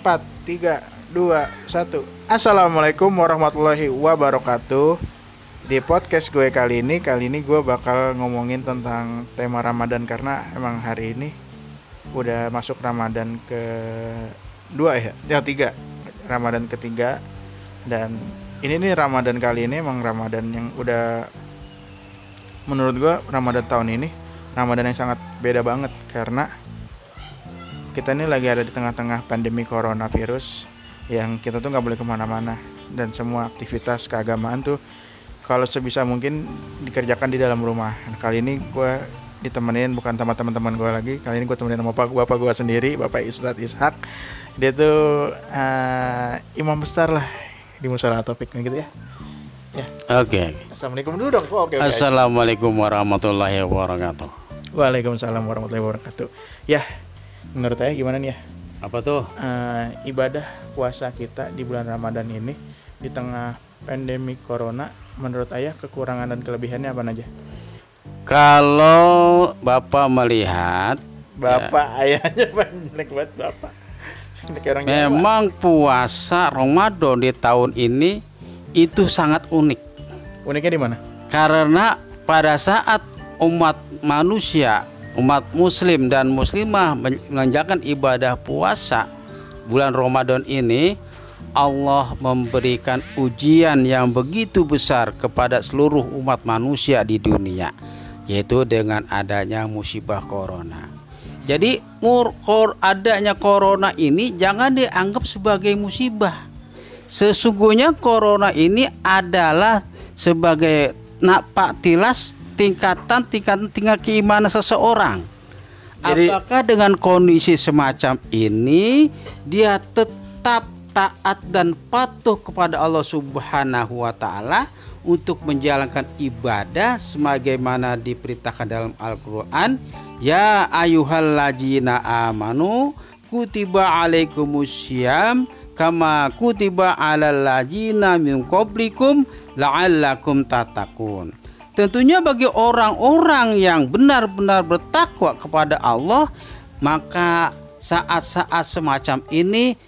4, 3, 2, 1 Assalamualaikum warahmatullahi wabarakatuh. Di podcast gue kali ini Kali ini gue bakal ngomongin tentang tema Ramadan Karena emang hari ini Udah masuk Ramadan ke dua ya Yang tiga. Ramadan ketiga. Dan ini nih Ramadan kali ini emang Ramadan yang udah Menurut gue Ramadan tahun ini Ramadan yang sangat beda banget Karena kita ini lagi ada di tengah-tengah pandemi coronavirus yang kita tuh nggak boleh ke mana-mana dan semua aktivitas keagamaan tuh kalau sebisa mungkin dikerjakan di dalam rumah. Nah, kali ini gue ditemenin bukan sama teman-teman gue lagi. Kali ini gue temenin sama bapak, bapak gue sendiri, bapak Ustadz Ishak. Dia tuh uh, imam besar lah di musola topik gitu ya. Ya. Oke. Okay. Assalamualaikum dulu dong. Oh, okay, okay. Assalamualaikum warahmatullahi wabarakatuh. Waalaikumsalam warahmatullahi wabarakatuh. Ya, menurut saya gimana nih ya? Apa tuh? Uh, ibadah puasa kita di bulan Ramadan ini di tengah pandemi corona menurut ayah kekurangan dan kelebihannya apa aja? Kalau bapak melihat bapak ya, ayahnya banyak banget bapak. Memang puasa Ramadan di tahun ini itu sangat unik. Uniknya di mana? Karena pada saat umat manusia umat muslim dan muslimah menjalankan ibadah puasa bulan Ramadan ini Allah memberikan ujian yang begitu besar kepada seluruh umat manusia di dunia yaitu dengan adanya musibah corona. Jadi murkor adanya corona ini jangan dianggap sebagai musibah. Sesungguhnya corona ini adalah sebagai napak tilas tingkatan tingkatan tingkat keimanan seseorang. Jadi, Apakah dengan kondisi semacam ini dia tetap taat dan patuh kepada Allah Subhanahu wa taala untuk menjalankan ibadah sebagaimana diperintahkan dalam Al-Qur'an, ya ayyuhalladzina amanu kutiba alaikumusiyam kama kutiba alal ladzina min qablikum la'allakum tatakun. Tentunya bagi orang-orang yang benar-benar bertakwa kepada Allah, maka saat-saat semacam ini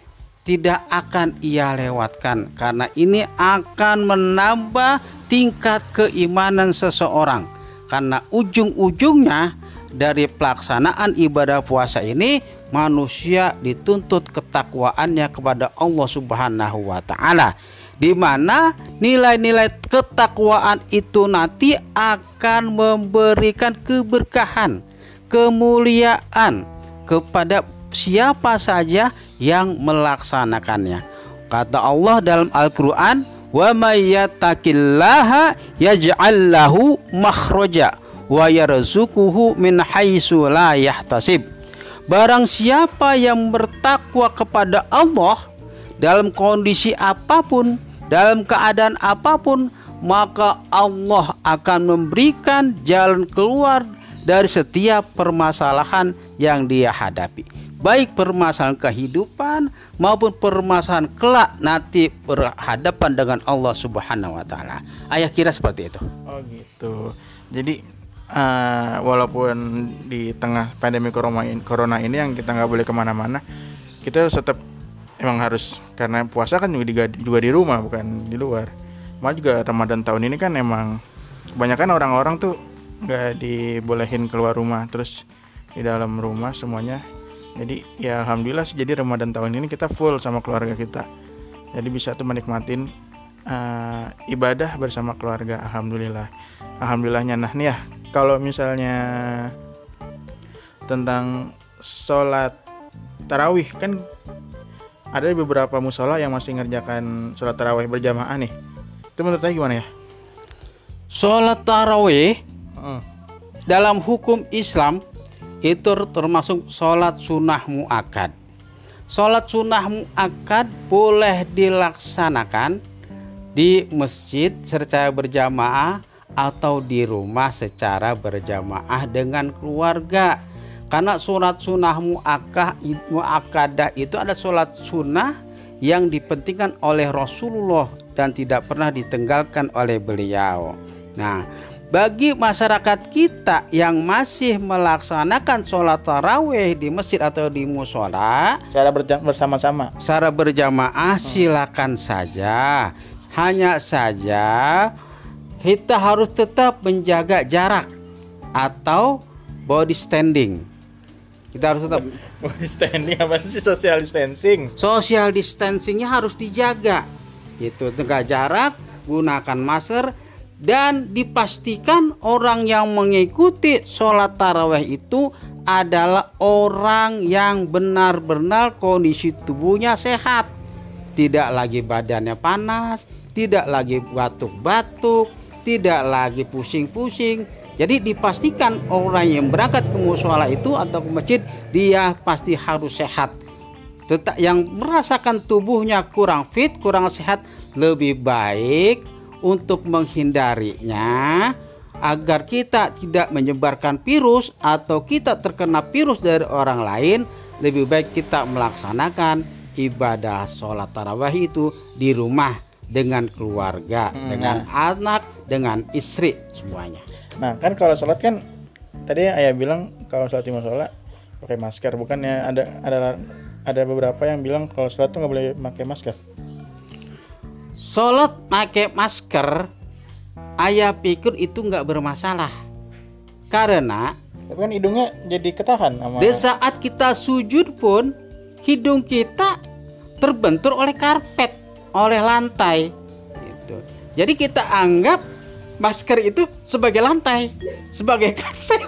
tidak akan ia lewatkan karena ini akan menambah tingkat keimanan seseorang. Karena ujung-ujungnya dari pelaksanaan ibadah puasa ini manusia dituntut ketakwaannya kepada Allah Subhanahu wa taala di mana nilai-nilai ketakwaan itu nanti akan memberikan keberkahan, kemuliaan kepada siapa saja yang melaksanakannya. Kata Allah dalam Al-Qur'an, "Wa may yattaqillaha yaj'al lahu makhraja wa yarzuquhu min haitsu la yahtasib." Barang siapa yang bertakwa kepada Allah dalam kondisi apa pun, dalam keadaan apa pun, maka Allah akan memberikan jalan keluar dari setiap permasalahan yang dia hadapi. Baik permasalahan kehidupan maupun permasalahan kelak nanti berhadapan dengan Allah Subhanahu wa taala. Ayah kira seperti itu. Oh gitu. Jadi uh, walaupun di tengah pandemi corona ini yang kita nggak boleh ke mana-mana, kita tetap emang harus karena puasa kan juga di, juga di rumah bukan di luar. Malah juga Ramadan tahun ini kan emang kebanyakan orang-orang tuh nggak dibolehin keluar rumah terus di dalam rumah semuanya. Jadi ya alhamdulillah sih jadi Ramadan tahun ini kita full sama keluarga kita. Jadi bisa tuh menikmatin uh, ibadah bersama keluarga alhamdulillah. Alhamdulillahnya nah nih ya kalau misalnya tentang sholat tarawih kan ada beberapa musola yang masih ngerjakan sholat tarawih berjamaah nih. Itu menurut saya gimana ya? Sholat tarawih hmm. dalam hukum Islam itu termasuk sholat sunnah muakad sholat sunnah muakad boleh dilaksanakan di masjid secara berjamaah atau di rumah secara berjamaah dengan keluarga karena surat sunnah muakkah muakkadah itu ada sholat sunnah yang dipentingkan oleh Rasulullah dan tidak pernah ditinggalkan oleh beliau. Nah, bagi masyarakat kita yang masih melaksanakan sholat taraweh di masjid atau di musola Cara berja- bersama-sama. secara berjamaah silakan saja. Hanya saja kita harus tetap menjaga jarak atau body standing. Kita harus tetap standing apa sih social distancing? social distancingnya harus dijaga. Gitu, tegak jarak, gunakan masker dan dipastikan orang yang mengikuti sholat taraweh itu adalah orang yang benar-benar kondisi tubuhnya sehat. Tidak lagi badannya panas, tidak lagi batuk-batuk, tidak lagi pusing-pusing. Jadi dipastikan orang yang berangkat ke musola itu atau ke masjid dia pasti harus sehat. Tetap yang merasakan tubuhnya kurang fit, kurang sehat lebih baik untuk menghindarinya agar kita tidak menyebarkan virus atau kita terkena virus dari orang lain lebih baik kita melaksanakan ibadah sholat tarawih itu di rumah dengan keluarga dengan anak dengan istri semuanya Nah kan kalau sholat kan tadi ayah bilang kalau sholat di musola pakai masker bukannya ada ada ada beberapa yang bilang kalau sholat tuh nggak boleh pakai masker. sholat pakai masker ayah pikir itu nggak bermasalah karena Tapi kan hidungnya jadi ketahan sama. di saat kita sujud pun hidung kita terbentur oleh karpet oleh lantai gitu. jadi kita anggap masker itu sebagai lantai sebagai karpet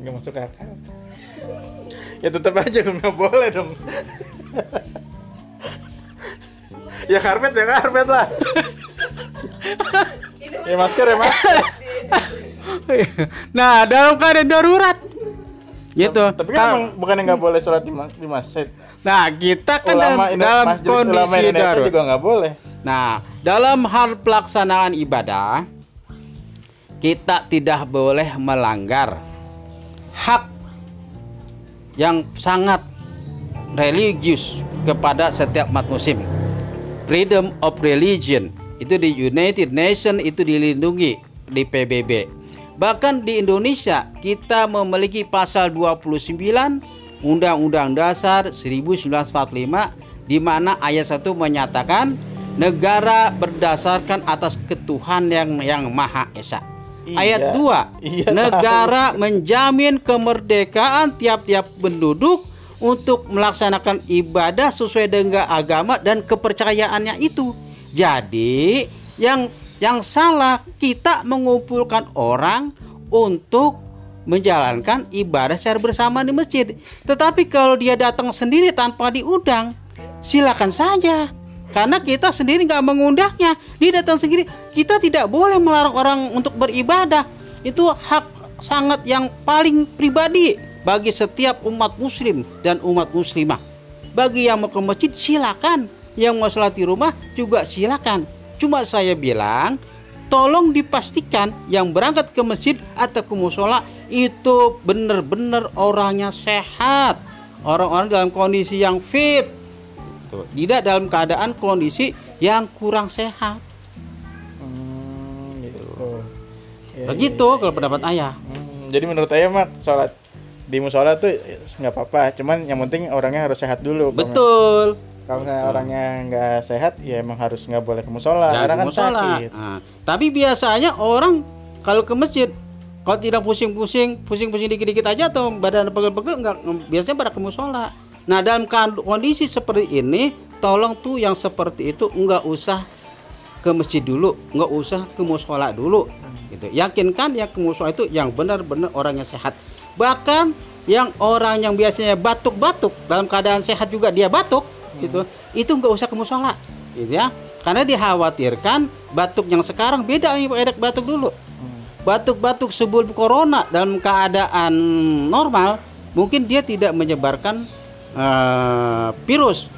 nggak masuk akal. ya tetap aja nggak boleh dong. ya karpet ya karpet lah. ya masker ya masker. nah dalam keadaan darurat gitu Tapi kan emang bukannya nggak boleh sholat di, mas- di masjid. nah kita kan dalam, Ulama Indo- dalam Majelis Ulama kondisi Indonesia darurat juga nggak boleh. Nah, dalam hal pelaksanaan ibadah, kita tidak boleh melanggar hak yang sangat religius kepada setiap umat muslim. Freedom of religion itu di United Nations itu dilindungi di PBB. Bahkan di Indonesia kita memiliki pasal 29 Undang-Undang Dasar 1945 di mana ayat 1 menyatakan negara berdasarkan atas ketuhan yang yang Maha Esa. Iya. Ayat 2 Iya, negara menjamin kemerdekaan tiap-tiap penduduk untuk melaksanakan ibadah sesuai dengan agama dan kepercayaannya itu. Jadi, yang yang salah kita mengumpulkan orang untuk menjalankan ibadah secara bersama di masjid. Tetapi kalau dia datang sendiri tanpa diundang, silakan saja. Karena kita sendiri nggak mengundangnya, dia datang sendiri. Kita tidak boleh melarang orang untuk beribadah. Itu hak sangat yang paling pribadi bagi setiap umat muslim dan umat muslimah. Bagi yang mau ke masjid silakan, yang mau sholat di rumah juga silakan. Cuma saya bilang, tolong dipastikan yang berangkat ke masjid atau ke musola itu benar-benar orangnya sehat, orang-orang dalam kondisi yang fit, Tuh, tidak dalam keadaan kondisi yang kurang sehat. Hmm, gitu. Ya, Begitu kalau pendapat ayah. Hmm, jadi menurut saya mah sholat di musola tuh nggak apa-apa, cuman yang penting orangnya harus sehat dulu. Betul. Kalau misalnya orangnya nggak sehat, ya emang harus nggak boleh ke musola karena kan musola. sakit. Nah, tapi biasanya orang kalau ke masjid kalau tidak pusing-pusing, pusing-pusing dikit-dikit aja atau badan pegel-pegel nggak biasanya pada ke musola. Nah, dalam kan- kondisi seperti ini, tolong tuh yang seperti itu nggak usah ke masjid dulu, nggak usah ke musola dulu. Gitu. Yakinkan yang ke musola itu yang benar-benar orang yang sehat. Bahkan yang orang yang biasanya batuk-batuk dalam keadaan sehat juga dia batuk, gitu. Itu nggak usah ke musola, gitu ya. Karena dikhawatirkan batuk yang sekarang beda yang batuk dulu. Batuk-batuk sebelum corona dalam keadaan normal mungkin dia tidak menyebarkan eh, virus.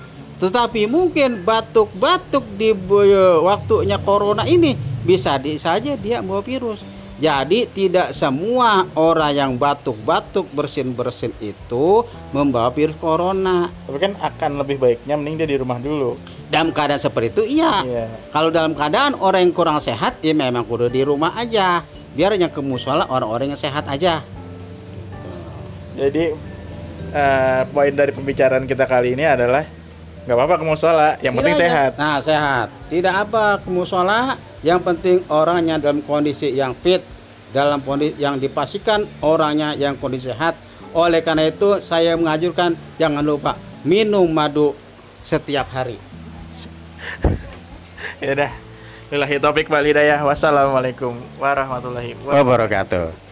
Tetapi mungkin batuk-batuk di bo- waktunya corona ini bisa di, saja dia membawa virus. Jadi tidak semua orang yang batuk-batuk bersin-bersin itu membawa virus corona. Tapi kan akan lebih baiknya mending dia di rumah dulu. dalam keadaan seperti itu iya. Iya. Kalau dalam keadaan orang yang kurang sehat ya memang kudu di rumah aja. Biar yang ke musola orang-orang yang sehat aja. Jadi eh, poin dari pembicaraan kita kali ini adalah nggak apa-apa ke musola, yang penting Tidak, sehat. Nah, sehat. Tidak apa ke musola, yang penting orangnya dalam kondisi yang fit, dalam kondisi yang dipastikan orangnya yang kondisi sehat. Oleh karena itu saya mengajukan jangan lupa minum madu setiap hari. Ya udah. Lillahi topik wal hidayah. Wassalamualaikum warahmatullahi wabarakatuh. Wabarakatuh.